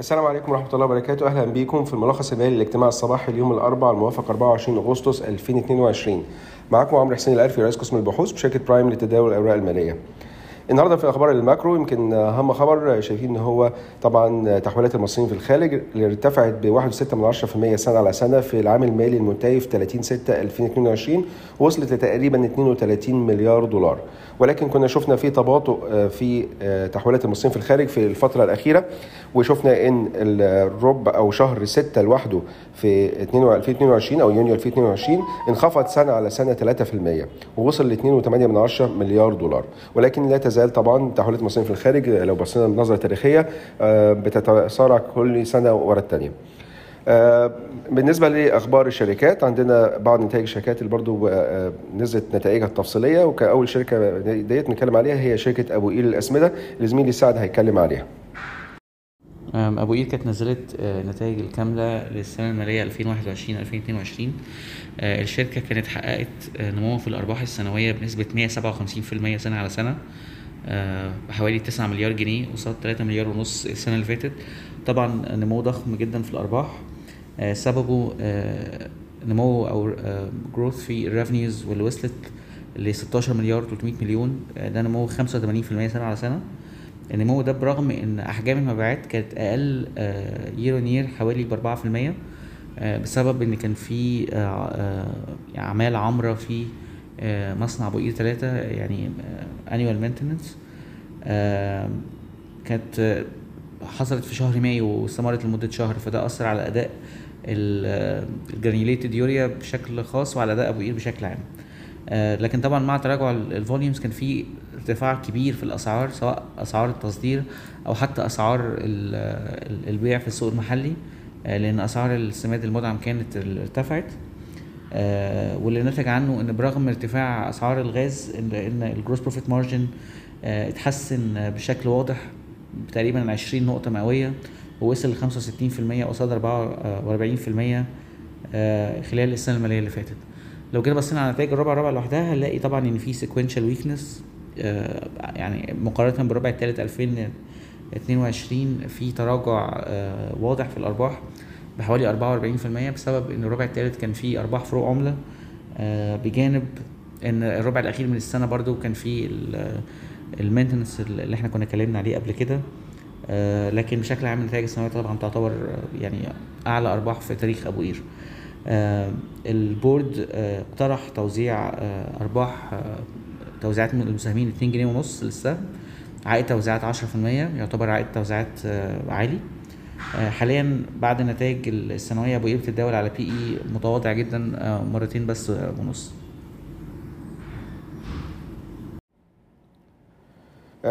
السلام عليكم ورحمة الله وبركاته. أهلا بكم في الملخص المالي للاجتماع الصباحي اليوم الأربعاء الموافق 24 أغسطس 2022 معكم عمرو حسين الألفي رئيس قسم البحوث بشركة برايم لتداول الأوراق المالية. النهارده في أخبار ال macro يمكن اهم خبر شايفين ان هو طبعا تحويلات المصريين في الخارج اللي ارتفعت ب 1.6% سنة على سنة في العام المالي المنتهي في 30 6 2022 وصلت لتقريبا 32 مليار دولار. ولكن كنا شفنا في تباطؤ في تحويلات المصريين في الخارج في الفترة الأخيرة وشفنا إن الربع أو شهر 6 لوحده في 2022 أو يونيو 2022 انخفض سنة على سنة 3% ووصل ل 2.8 مليار دولار. ولكن لا تزال طبعا تحويلات المصريين في الخارج لو بصينا بنظره تاريخيه بتتسارع كل سنة ورا الثانية بالنسبة لأخبار الشركات عندنا بعض نتائج الشركات اللي برضو نزلت نتائجها التفصيلية وكأول شركة ديت نتكلم عليها هي شركة أبو قير الأسمدة اللي زميلي سعد هيتكلم عليها. أبو قير كانت نزلت النتائج الكاملة للسنة المالية 2021 2022 الشركة كانت حققت نمو في الأرباح السنوية بنسبة 157% سنة على سنة. بحوالي 9 مليار جنيه قصاد 3 مليار ونص السنة اللي فاتت. طبعا نمو ضخم جدا في الأرباح. سببه نمو أو growth في ال revenues واللي وصلت ل 16 مليار 300 مليون. ده نمو 85% سنة على سنة. النمو ده برغم إن أحجام المبيعات كانت أقل year on year حوالي ب 4% بسبب إن كان في أعمال عمرة في مصنع ابو قير ثلاثة يعني annual maintenance كانت حصلت في شهر مايو واستمرت لمدة شهر فده أثر على أداء ال granulated urea بشكل خاص وعلى أداء أبو قير بشكل عام. لكن طبعا مع تراجع ال volumes كان في ارتفاع كبير في الأسعار سواء أسعار التصدير أو حتى أسعار البيع في السوق المحلي لأن أسعار السماد المدعم كانت ارتفعت. آه واللي نتج عنه إن برغم ارتفاع أسعار الغاز إن, ال gross profit margin آه اتحسن بشكل واضح تقريبا 20 نقطة مئوية ووصل ل 65% قصاد 44% آه خلال السنة المالية اللي فاتت. لو جينا بصينا على نتائج الربع الرابع لوحدها هنلاقي طبعا إن في سيكونشال ويكنس يعني مقارنة بالربع الثالث 2022 في تراجع واضح في الأرباح بحوالي 44% بسبب إن الربع الثالث كان فيه أرباح فروق عملة. بجانب إن الربع الأخير من السنة برضو كان فيه ال maintenance اللي إحنا كنا اتكلمنا عليه قبل كده. لكن بشكل عام النتائج السنويه طبعا تعتبر يعني أعلى أرباح في تاريخ أبو قير. ال board اقترح توزيع أرباح توزيعات من المساهمين 2 جنيه ونص للسهم عائد توزيعات 10% يعتبر عائد توزيعات عالي. حاليا بعد النتائج السنويه أبو قير بتتداول على PE متواضع جدا مرتين بس ونص.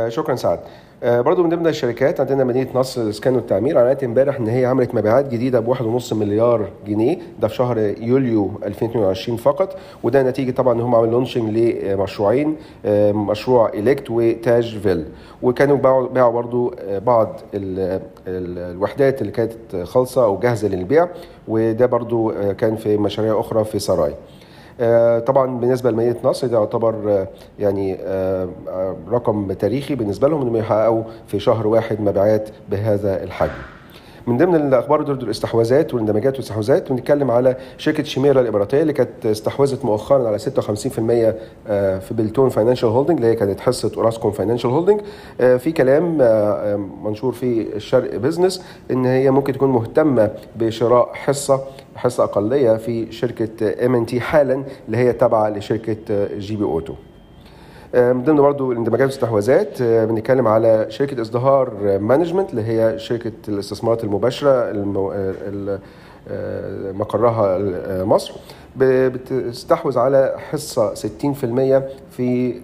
شكرا سعد. برضو من ضمن الشركات عندنا مدينة نصر للاسكان والتعمير اعلنت امبارح إن هي عملت مبيعات جديدة ب 1.5 مليار جنيه. ده في شهر يوليو 2022 فقط. وده نتيجة طبعا إن هم عملوا launching لمشروعين مشروع Elect وتاج فيل. وكانوا باعوا باعوا بعض ال ال الوحدات اللي كانت خالصة أو جاهزة للبيع. وده برضو كان في مشاريع أخرى في سراي. طبعا بالنسبة لمدينه نصر ده يعتبر يعني رقم تاريخي بالنسبة لهم إنهم يحققوا في شهر واحد مبيعات بهذا الحجم. من ضمن الأخبار دول الاستحواذات والاندماجات والاستحواذات بنتكلم على شركة شيميرا الإماراتية اللي كانت استحوذت مؤخرا على 56% في بلتون فاينانشال هولدنج اللي هي كانت حصة أوراسكوم فاينانشال هولدنج في كلام منشور في الشرق business إن هي ممكن تكون مهتمة بشراء حصة حصة أقلية في شركة ام ان تي حالا اللي هي تابعة لشركة جي بي أوتو. من ضمن برضه الاندماجات والاستحواذات بنتكلم على شركة إزدهار مانجمنت اللي هي شركة الاستثمارات المباشرة المو... مقرها مصر. بتستحوذ من حصة 60% في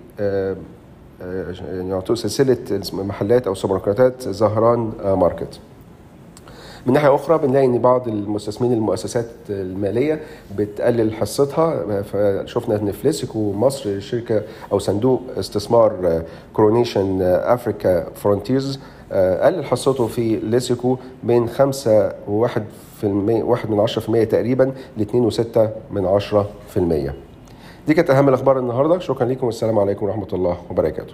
يعني سلسلة محلات أو سوبر ماركتات زهران ماركت. من ناحية أخرى بنلاقي إن بعض المستثمرين المؤسسات المالية بتقلل حصتها. فشفنا إن ليسيكو مصر شركة أو صندوق استثمار كورونيشن افريكا فرونتيرز قلل حصته في ليسيكو من 5 و1 في المية واحد من عشرة في المية تقريبا ل 2 وستة من عشرة في المية. دي كانت أهم الأخبار النهاردة. شكرا لكم والسلام عليكم ورحمة الله وبركاته.